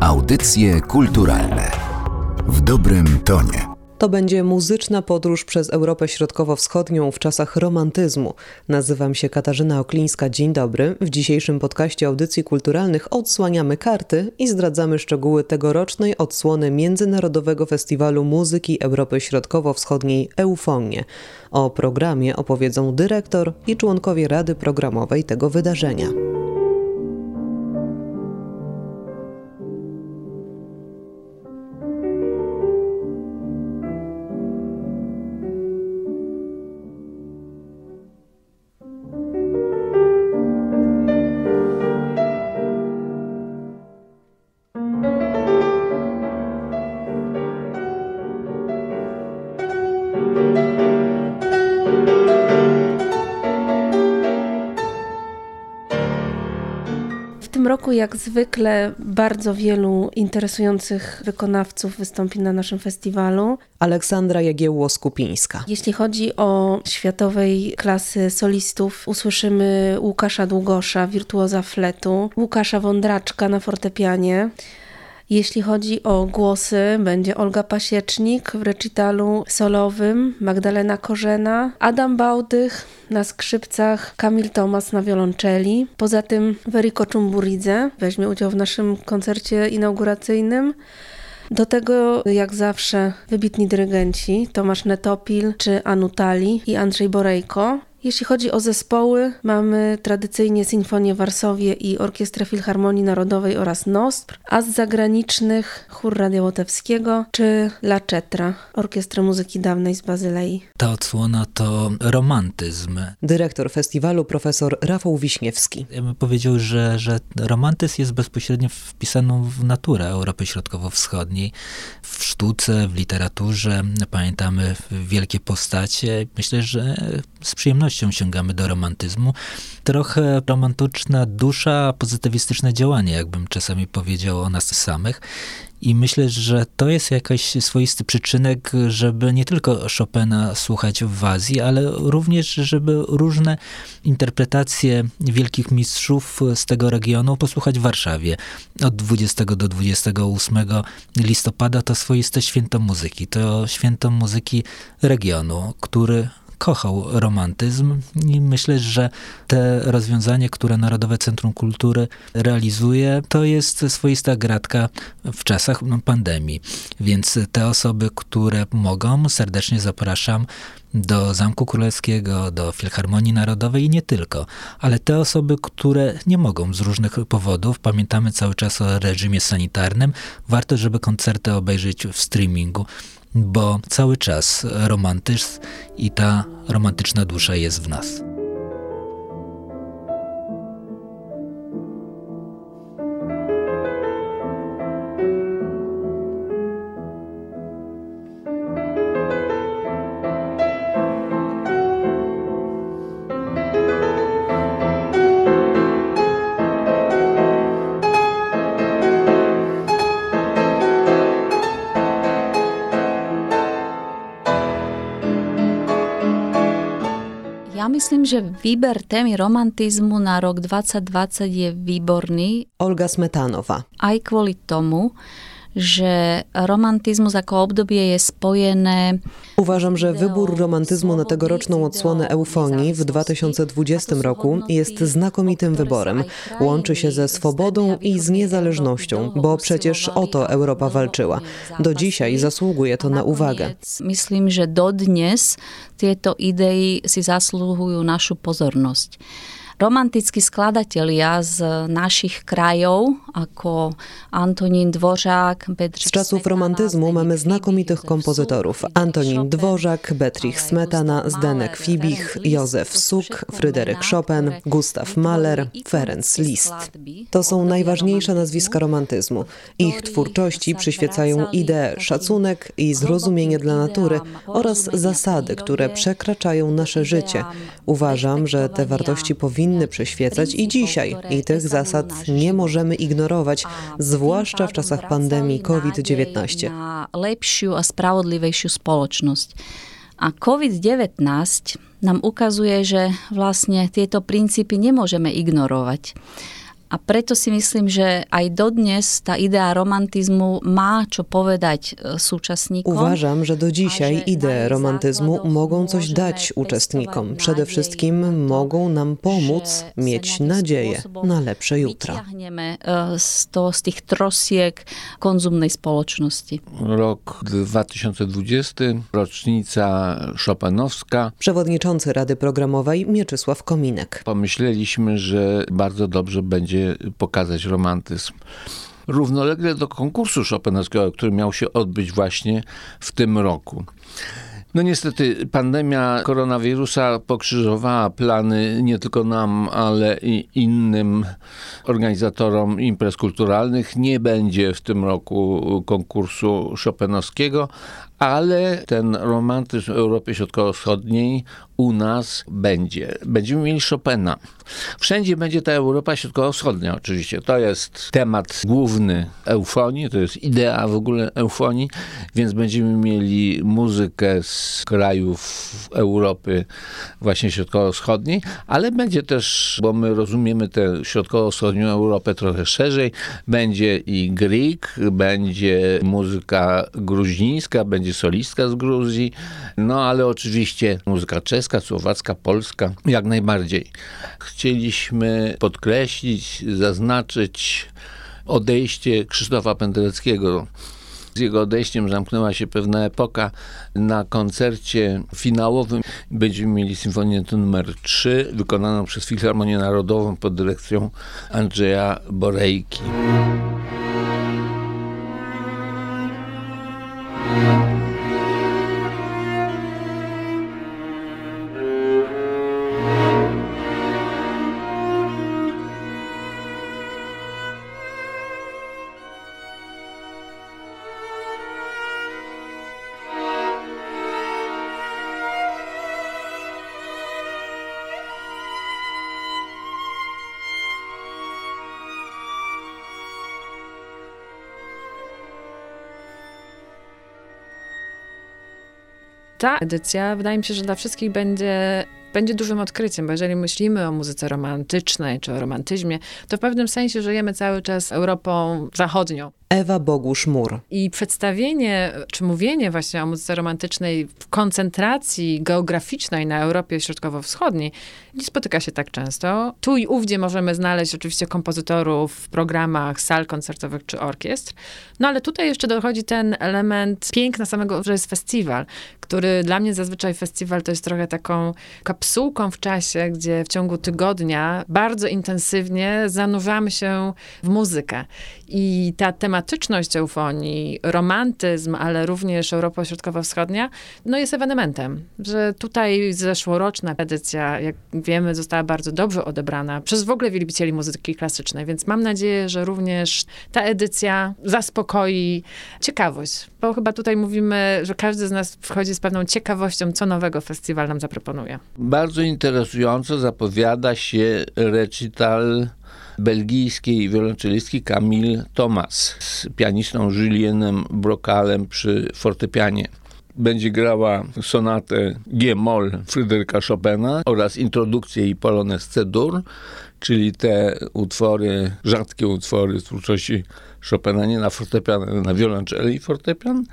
Audycje kulturalne w dobrym tonie. To będzie muzyczna podróż przez Europę Środkowo-Wschodnią w czasach romantyzmu. Nazywam się Katarzyna Oklińska. Dzień dobry. W dzisiejszym podcaście audycji kulturalnych odsłaniamy karty i zdradzamy szczegóły tegorocznej odsłony Międzynarodowego Festiwalu Muzyki Europy Środkowo-Wschodniej Eufonie. O programie opowiedzą dyrektor i członkowie Rady Programowej tego wydarzenia. Roku, jak zwykle, bardzo wielu interesujących wykonawców wystąpi na naszym festiwalu. Aleksandra Jagiełło-Skupińska. Jeśli chodzi o światowej klasy solistów, usłyszymy Łukasza Długosza, wirtuoza fletu, Łukasza Wądraczka na fortepianie, jeśli chodzi o głosy, będzie Olga Pasiecznik w recitalu solowym, Magdalena Korzena, Adam Bałdych na skrzypcach, Kamil Tomas na wiolonczeli. Poza tym Weriko Czumburidze weźmie udział w naszym koncercie inauguracyjnym. Do tego, jak zawsze, wybitni dyrygenci Tomasz Netopil czy Anutali i Andrzej Borejko. Jeśli chodzi o zespoły, mamy tradycyjnie Sinfonię Warsowie i Orkiestrę Filharmonii Narodowej oraz NOSPR, a z zagranicznych chór Radia Łotewskiego czy La Cetra, Orkiestrę Muzyki Dawnej z Bazylei. Ta odsłona to romantyzm. Dyrektor festiwalu profesor Rafał Wiśniewski. Ja bym powiedział, że, że romantyzm jest bezpośrednio wpisaną w naturę Europy Środkowo-Wschodniej. W sztuce, w literaturze pamiętamy wielkie postacie. Myślę, że z przyjemnością przyjemnością sięgamy do romantyzmu. Trochę romantyczna dusza, pozytywistyczne działanie, jakbym czasami powiedział o nas samych. I myślę, że to jest jakiś swoisty przyczynek, żeby nie tylko Chopina słuchać w Azji, ale również, żeby różne interpretacje wielkich mistrzów z tego regionu posłuchać w Warszawie. Od 20 do 28 listopada to swoiste święto muzyki. To święto muzyki regionu, który kochał romantyzm i myślę, że te rozwiązanie, które Narodowe Centrum Kultury realizuje, to jest swoista gratka w czasach pandemii. Więc te osoby, które mogą, serdecznie zapraszam do Zamku Królewskiego, do Filharmonii Narodowej i nie tylko. Ale te osoby, które nie mogą z różnych powodów, pamiętamy cały czas o reżimie sanitarnym, warto, żeby koncerty obejrzeć w streamingu bo cały czas romantyzm i ta romantyczna dusza jest w nas. Myslím, že výber témy romantizmu na rok 2020 je výborný. Olga Smetanova. Aj kvôli tomu, że romantyzmus jako obdobie jest spojene. Uważam, że wybór romantyzmu na tegoroczną odsłonę eufonii w 2020 roku jest znakomitym wyborem. Łączy się ze swobodą i z niezależnością, bo przecież o to Europa walczyła. Do dzisiaj zasługuje to na uwagę. Myślę, że do dnes tieto idei si zasluhujú našu pozornosť romantickí skladatelia z naszych krajów, jako Antonin Dvořák, Bedřich Z czasów romantyzmu mamy znakomitych kompozytorów. Antonin Dvořák, Bedřich Smetana, Zdenek Fibich, Józef Suk, Fryderyk Chopin, Gustav Mahler, Ferenc Liszt. To są najważniejsze nazwiska romantyzmu. Ich twórczości przyświecają idee, szacunek i zrozumienie dla natury oraz zasady, które przekraczają nasze życie. Uważam, że te wartości powinny powinny przyświecać i dzisiaj i tych zasad nie możemy ignorować, zwłaszcza w czasach pandemii COVID-19. Lepšiu a spravodlivejšiu spoločnosť. A COVID-19 nám ukazuje, že vlastne tieto princípy nemôžeme ignorovať. A preto si myslím, že aj dodnes ta idea romantizmu má čo povedać e, súčasníkom. Uważam, że do dzisiaj idee romantyzmu mogą coś dać uczestnikom. Przede wszystkim mogą nam pomóc mieć nadzieję na lepsze jutro. Wyciągniemy z, to, z tych trosiek konzumnej społeczności. Rok 2020, rocznica Chopinowska. Przewodniczący Rady Programowej Mieczysław Kominek. Pomyśleliśmy, że bardzo dobrze będzie pokazać romantyzm równolegle do konkursu Chopinowskiego, który miał się odbyć właśnie w tym roku. No niestety pandemia koronawirusa pokrzyżowała plany nie tylko nam, ale i innym organizatorom imprez kulturalnych. Nie będzie w tym roku konkursu Chopinowskiego, ale ten romantyzm w Europie Środkowo-Wschodniej u nas będzie. Będziemy mieli Chopina. Wszędzie będzie ta Europa Środkowo-Wschodnia oczywiście. To jest temat główny eufonii, to jest idea w ogóle eufonii, więc będziemy mieli muzykę z krajów Europy właśnie Środkowo-Wschodniej, ale będzie też, bo my rozumiemy tę Środkowo-Wschodnią Europę trochę szerzej, będzie i Greek, będzie muzyka gruzińska, będzie solistka z Gruzji, no ale oczywiście muzyka czeska, słowacka, polska, jak najbardziej. Chcieliśmy podkreślić, zaznaczyć odejście Krzysztofa Pendereckiego z jego odejściem zamknęła się pewna epoka. Na koncercie finałowym będziemy mieli symfonię numer 3, wykonaną przez Filharmonię Narodową pod dyrekcją Andrzeja Borejki. Ta edycja wydaje mi się, że dla wszystkich będzie będzie dużym odkryciem, bo jeżeli myślimy o muzyce romantycznej czy o romantyzmie, to w pewnym sensie żyjemy cały czas Europą zachodnią. Ewa Bogusz-Mur. I przedstawienie, czy mówienie właśnie o muzyce romantycznej w koncentracji geograficznej na Europie Środkowo-Wschodniej nie spotyka się tak często. Tu i ówdzie możemy znaleźć oczywiście kompozytorów w programach sal koncertowych czy orkiestr, no ale tutaj jeszcze dochodzi ten element piękna samego, że jest festiwal, który dla mnie zazwyczaj festiwal to jest trochę taką kapsułką w czasie, gdzie w ciągu tygodnia bardzo intensywnie zanurzamy się w muzykę. I ta tematyczność eufonii, romantyzm, ale również Europa Środkowo-Wschodnia, no jest ewenementem. Że tutaj zeszłoroczna edycja, jak wiemy, została bardzo dobrze odebrana przez w ogóle wielbicieli muzyki klasycznej, więc mam nadzieję, że również ta edycja zaspokoi ciekawość. Bo chyba tutaj mówimy, że każdy z nas wchodzi z pewną ciekawością, co nowego festiwal nam zaproponuje. Bardzo interesująco zapowiada się recital belgijskiej wiolonczelistki Camille Thomas z pianistą Julienem Brokalem przy fortepianie będzie grała sonatę G-moll Fryderyka Chopina oraz introdukcję i polonez C-dur, czyli te utwory, rzadkie utwory twórczości Chopina, nie na fortepian, ale na wiolonczeli i fortepian.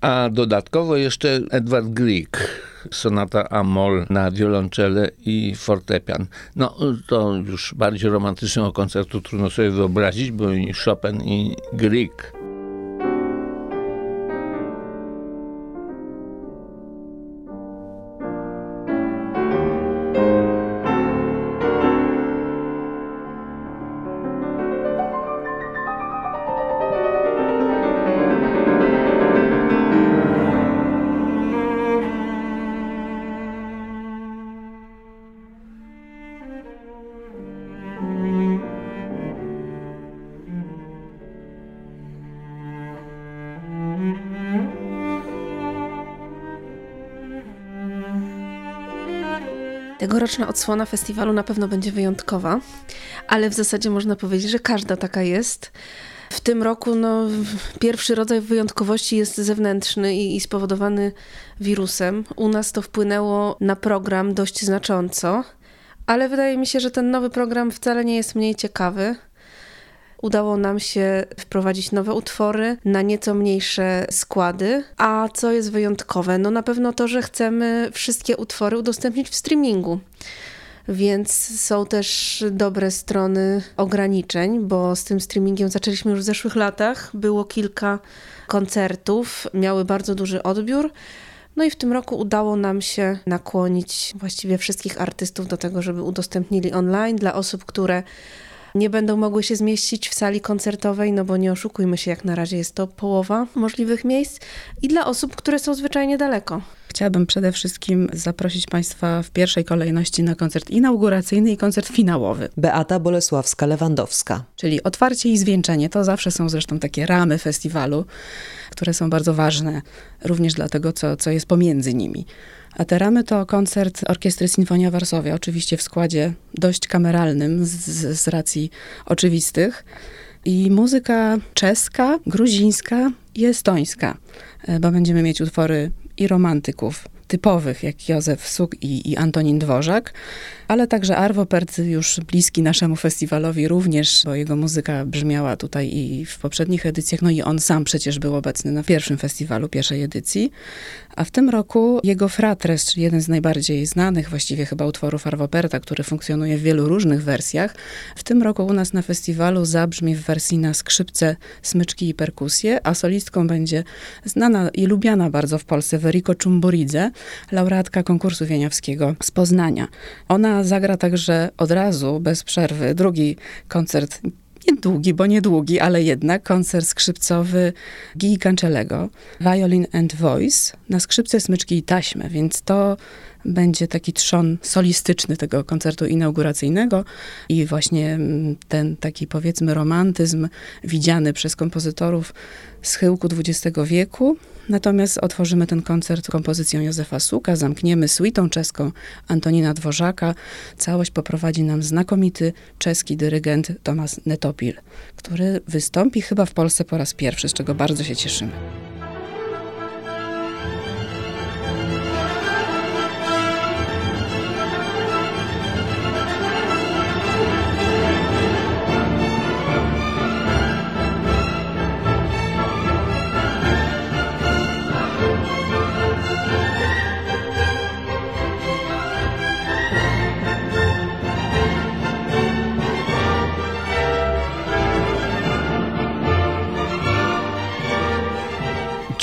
A dodatkowo jeszcze Edward Grieg, sonata Amol na wiolonczele i fortepian. No to już bardziej romantycznego koncertu trudno sobie wyobrazić, bo i Chopin i Grieg Tegoroczna odsłona festiwalu na pewno będzie wyjątkowa, ale w zasadzie można powiedzieć, że każda taka jest. W tym roku no, pierwszy rodzaj wyjątkowości jest zewnętrzny i, i spowodowany wirusem. U nas to wpłynęło na program dość znacząco, ale wydaje mi się, że ten nowy program wcale nie jest mniej ciekawy. Udało nam się wprowadzić nowe utwory na nieco mniejsze składy. A co jest wyjątkowe? No na pewno to, że chcemy wszystkie utwory udostępnić w streamingu więc są też dobre strony ograniczeń, bo z tym streamingiem zaczęliśmy już w zeszłych latach. Było kilka koncertów, miały bardzo duży odbiór. No i w tym roku udało nam się nakłonić właściwie wszystkich artystów do tego, żeby udostępnili online dla osób, które nie będą mogły się zmieścić w sali koncertowej, no bo nie oszukujmy się, jak na razie jest to połowa możliwych miejsc, i dla osób, które są zwyczajnie daleko. Chciałabym przede wszystkim zaprosić Państwa w pierwszej kolejności na koncert inauguracyjny i koncert finałowy. Beata Bolesławska-Lewandowska. Czyli otwarcie i zwieńczenie. To zawsze są zresztą takie ramy festiwalu, które są bardzo ważne również dla tego, co, co jest pomiędzy nimi. A te ramy to koncert Orkiestry Sinfonia Warszawia, oczywiście w składzie dość kameralnym z, z racji oczywistych. I muzyka czeska, gruzińska i estońska, e, bo będziemy mieć utwory i romantyków typowych, jak Józef Suk i, i Antonin Dworzak, ale także Arvo Pert, już bliski naszemu festiwalowi również, bo jego muzyka brzmiała tutaj i w poprzednich edycjach, no i on sam przecież był obecny na pierwszym festiwalu, pierwszej edycji. A w tym roku jego Fratres, czyli jeden z najbardziej znanych właściwie chyba utworów Arvo Perta, który funkcjonuje w wielu różnych wersjach, w tym roku u nas na festiwalu zabrzmi w wersji na skrzypce, smyczki i perkusje, a solistką będzie znana i lubiana bardzo w Polsce Veriko Czumburidze, laureatka konkursu wieniawskiego z Poznania. Ona zagra także od razu, bez przerwy, drugi koncert niedługi, bo niedługi, ale jednak koncert skrzypcowy Gigi Cancelego, Violin and Voice, na skrzypce, smyczki i taśmę, więc to będzie taki trzon solistyczny tego koncertu inauguracyjnego i właśnie mm, ten taki powiedzmy romantyzm widziany przez kompozytorów schyłku XX wieku. Natomiast otworzymy ten koncert kompozycją Józefa Suka, zamkniemy suitą czeską Antonina Dworzaka. Całość poprowadzi nam znakomity czeski dyrygent Tomasz Netopil, który wystąpi chyba w Polsce po raz pierwszy, z czego bardzo się cieszymy.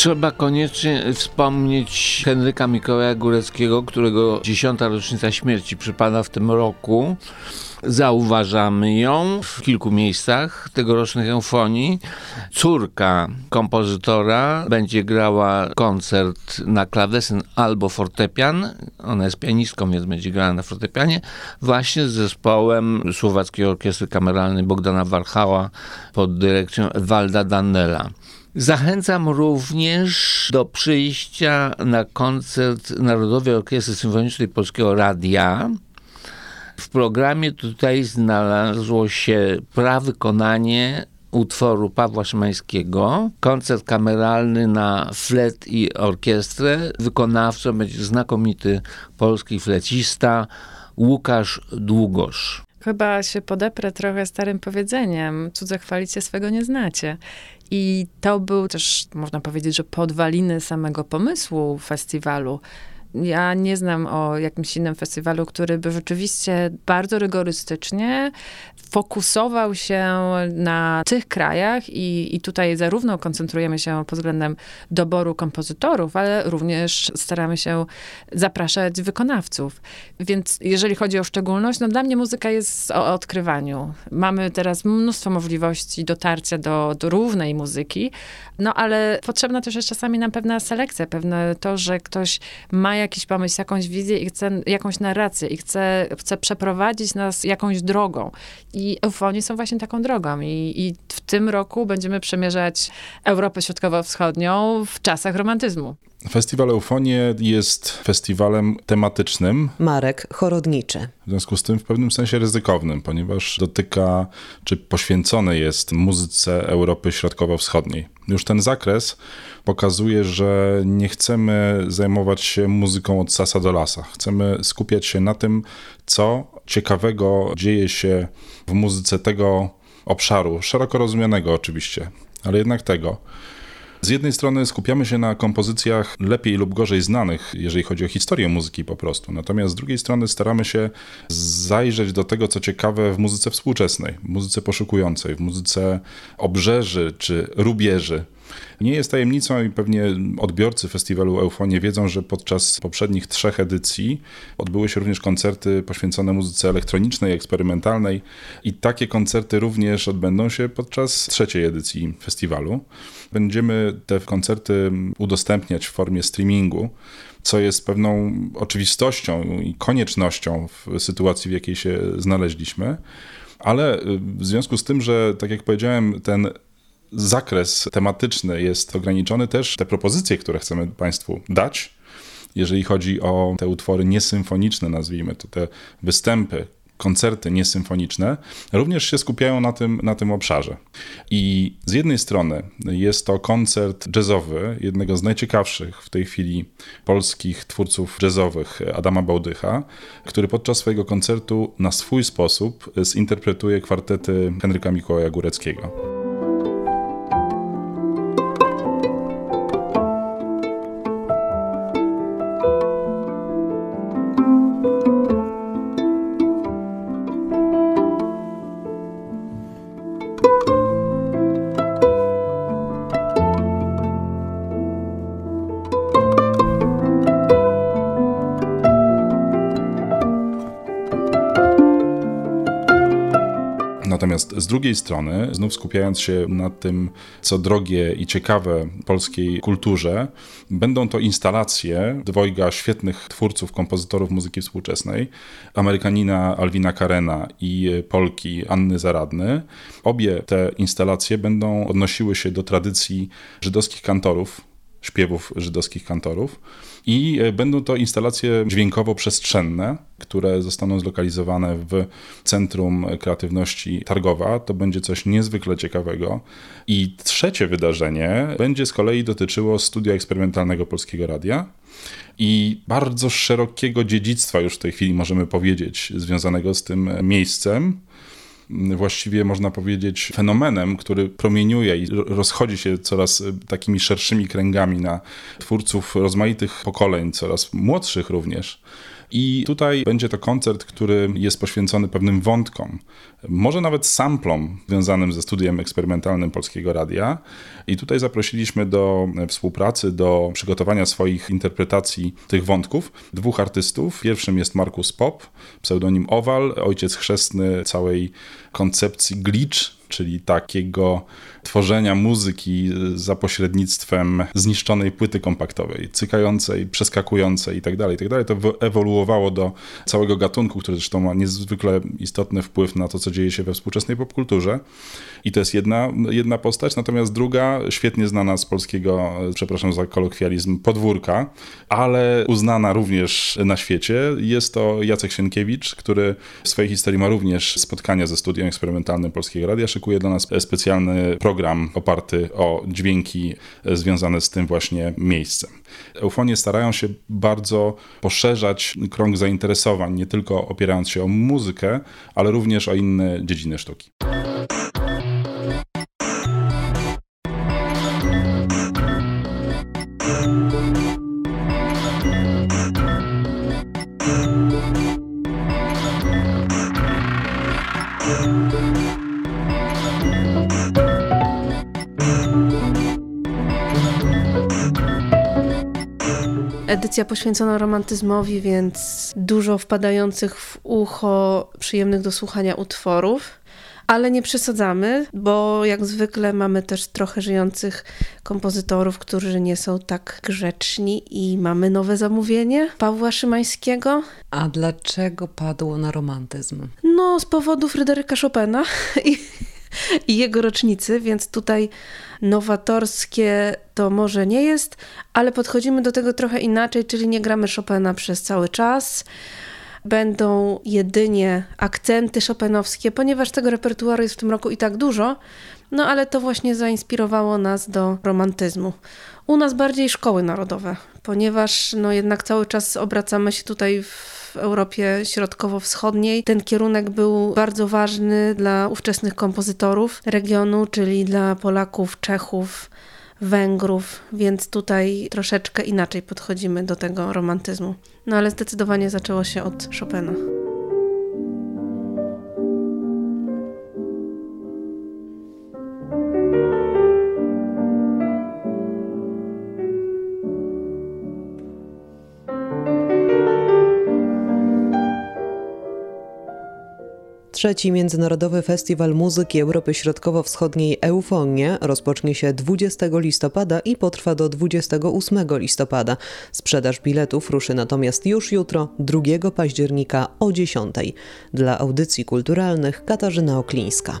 Trzeba koniecznie wspomnieć Henryka Mikołaja Góreckiego, którego dziesiąta rocznica śmierci przypada w tym roku. Zauważamy ją w kilku miejscach tegorocznych eufonii. Córka kompozytora będzie grała koncert na klawesyn albo fortepian. Ona jest pianistką, więc będzie grała na fortepianie. Właśnie z zespołem Słowackiej Orkiestry Kameralnej Bogdana Warchała pod dyrekcją Walda Danela. Zachęcam również do przyjścia na koncert Narodowej Orkiestry Symfonicznej Polskiego Radia. W programie tutaj znalazło się prawykonanie utworu Pawła Szymańskiego, koncert kameralny na flet i orkiestrę. Wykonawcą będzie znakomity polski flecista Łukasz Długosz. Chyba się podeprę trochę starym powiedzeniem, cudze chwalicie, swego nie znacie. I to był też, można powiedzieć, że podwaliny samego pomysłu festiwalu. Ja nie znam o jakimś innym festiwalu, który by rzeczywiście bardzo rygorystycznie fokusował się na tych krajach i, i tutaj zarówno koncentrujemy się pod względem doboru kompozytorów, ale również staramy się zapraszać wykonawców. Więc jeżeli chodzi o szczególność, no dla mnie muzyka jest o odkrywaniu. Mamy teraz mnóstwo możliwości dotarcia do, do równej muzyki, no ale potrzebna też jest czasami nam pewna selekcja, pewne to, że ktoś ma jakiś pomysł, jakąś wizję i chce jakąś narrację i chce, chce przeprowadzić nas jakąś drogą. I eufonie są właśnie taką drogą. I, I w tym roku będziemy przemierzać Europę Środkowo-Wschodnią w czasach romantyzmu. Festiwal Eufonie jest festiwalem tematycznym. Marek Chorodniczy. W związku z tym w pewnym sensie ryzykownym, ponieważ dotyka, czy poświęcony jest muzyce Europy Środkowo-Wschodniej. Już ten zakres pokazuje, że nie chcemy zajmować się muzyką od sasa do lasa. Chcemy skupiać się na tym, co ciekawego dzieje się w muzyce tego obszaru, szeroko rozumianego oczywiście, ale jednak tego. Z jednej strony skupiamy się na kompozycjach lepiej lub gorzej znanych, jeżeli chodzi o historię muzyki po prostu. Natomiast z drugiej strony staramy się zajrzeć do tego, co ciekawe w muzyce współczesnej, muzyce poszukującej, w muzyce obrzeży czy rubieży. Nie jest tajemnicą i pewnie odbiorcy festiwalu Eufonie wiedzą, że podczas poprzednich trzech edycji odbyły się również koncerty poświęcone muzyce elektronicznej, eksperymentalnej i takie koncerty również odbędą się podczas trzeciej edycji festiwalu. Będziemy te koncerty udostępniać w formie streamingu co jest pewną oczywistością i koniecznością w sytuacji, w jakiej się znaleźliśmy. Ale w związku z tym, że tak jak powiedziałem, ten zakres tematyczny jest ograniczony, też te propozycje, które chcemy Państwu dać, jeżeli chodzi o te utwory niesymfoniczne, nazwijmy to, te występy, koncerty niesymfoniczne, również się skupiają na tym, na tym obszarze. I z jednej strony jest to koncert jazzowy, jednego z najciekawszych w tej chwili polskich twórców jazzowych, Adama Bałdycha, który podczas swojego koncertu na swój sposób zinterpretuje kwartety Henryka Mikołaja Góreckiego. Natomiast z drugiej strony, znów skupiając się na tym, co drogie i ciekawe polskiej kulturze, będą to instalacje dwojga świetnych twórców, kompozytorów muzyki współczesnej, Amerykanina Alwina Karena i Polki Anny Zaradny. Obie te instalacje będą odnosiły się do tradycji żydowskich kantorów, śpiewów żydowskich kantorów. I e, będą to instalacje dźwiękowo-przestrzenne, które zostaną zlokalizowane w Centrum Kreatywności Targowa. To będzie coś niezwykle ciekawego. I trzecie wydarzenie będzie z kolei dotyczyło studia eksperymentalnego Polskiego Radia i bardzo szerokiego dziedzictwa już w tej chwili możemy powiedzieć, związanego z tym miejscem właściwie można powiedzieć fenomenem, który promieniuje i rozchodzi się coraz y, takimi szerszymi kręgami na twórców rozmaitych pokoleń, coraz młodszych również. I tutaj będzie to koncert, który jest poświęcony pewnym wątkom, może nawet samplom związanym ze studiem eksperymentalnym Polskiego Radia. I tutaj zaprosiliśmy do współpracy, do przygotowania swoich interpretacji tych wątków dwóch artystów. Pierwszym jest Markus Pop, pseudonim Owal, ojciec chrzestny całej koncepcji glitch, czyli takiego tworzenia muzyki za pośrednictwem zniszczonej płyty kompaktowej, cykającej, przeskakującej itd., tak itd. Tak to ewoluowało do całego gatunku, który zresztą ma niezwykle istotny wpływ na to, co dzieje się we współczesnej popkulturze. I to jest jedna, jedna postać, natomiast druga, świetnie znana z polskiego, przepraszam za kolokwializm, podwórka, ale uznana również na świecie, jest to Jacek Sienkiewicz, który w swojej historii ma również spotkania ze studiem eksperymentalnym Polskiego Radia, szykuje dla nas specjalny program oparty o dźwięki związane z tym właśnie miejscem. Eufonie starają się bardzo poszerzać krąg zainteresowań, nie tylko opierając się o muzykę, ale również o inne dziedziny sztuki. Edycja poświęcona romantyzmowi, więc dużo wpadających w ucho, przyjemnych do słuchania utworów. Ale nie przesadzamy, bo jak zwykle mamy też trochę żyjących kompozytorów, którzy nie są tak grzeczni i mamy nowe zamówienie Pawła Szymańskiego. A dlaczego padło na romantyzm? No, z powodu Fryderyka Chopina i, i jego rocznicy, więc tutaj nowatorskie to może nie jest, ale podchodzimy do tego trochę inaczej, czyli nie gramy Chopina przez cały czas. Będą jedynie akcenty chopinowskie, ponieważ tego repertuaru jest w tym roku i tak dużo, No ale to właśnie zainspirowało nas do romantyzmu. U nas bardziej szkoły narodowe, ponieważ no jednak cały czas obracamy się tutaj w Europie Środkowo-Wschodniej. Ten kierunek był bardzo ważny dla ówczesnych kompozytorów regionu, czyli dla Polaków, Czechów, Węgrów, więc tutaj troszeczkę inaczej podchodzimy do tego romantyzmu. No ale zdecydowanie zaczęło się od Chopina. Trzeci Międzynarodowy Festiwal Muzyki Europy Środkowo-Wschodniej Eufonie rozpocznie się 20 listopada i potrwa do 28 listopada. Sprzedaż biletów ruszy natomiast już jutro, 2 października o 10. Dla audycji kulturalnych Katarzyna Oklińska.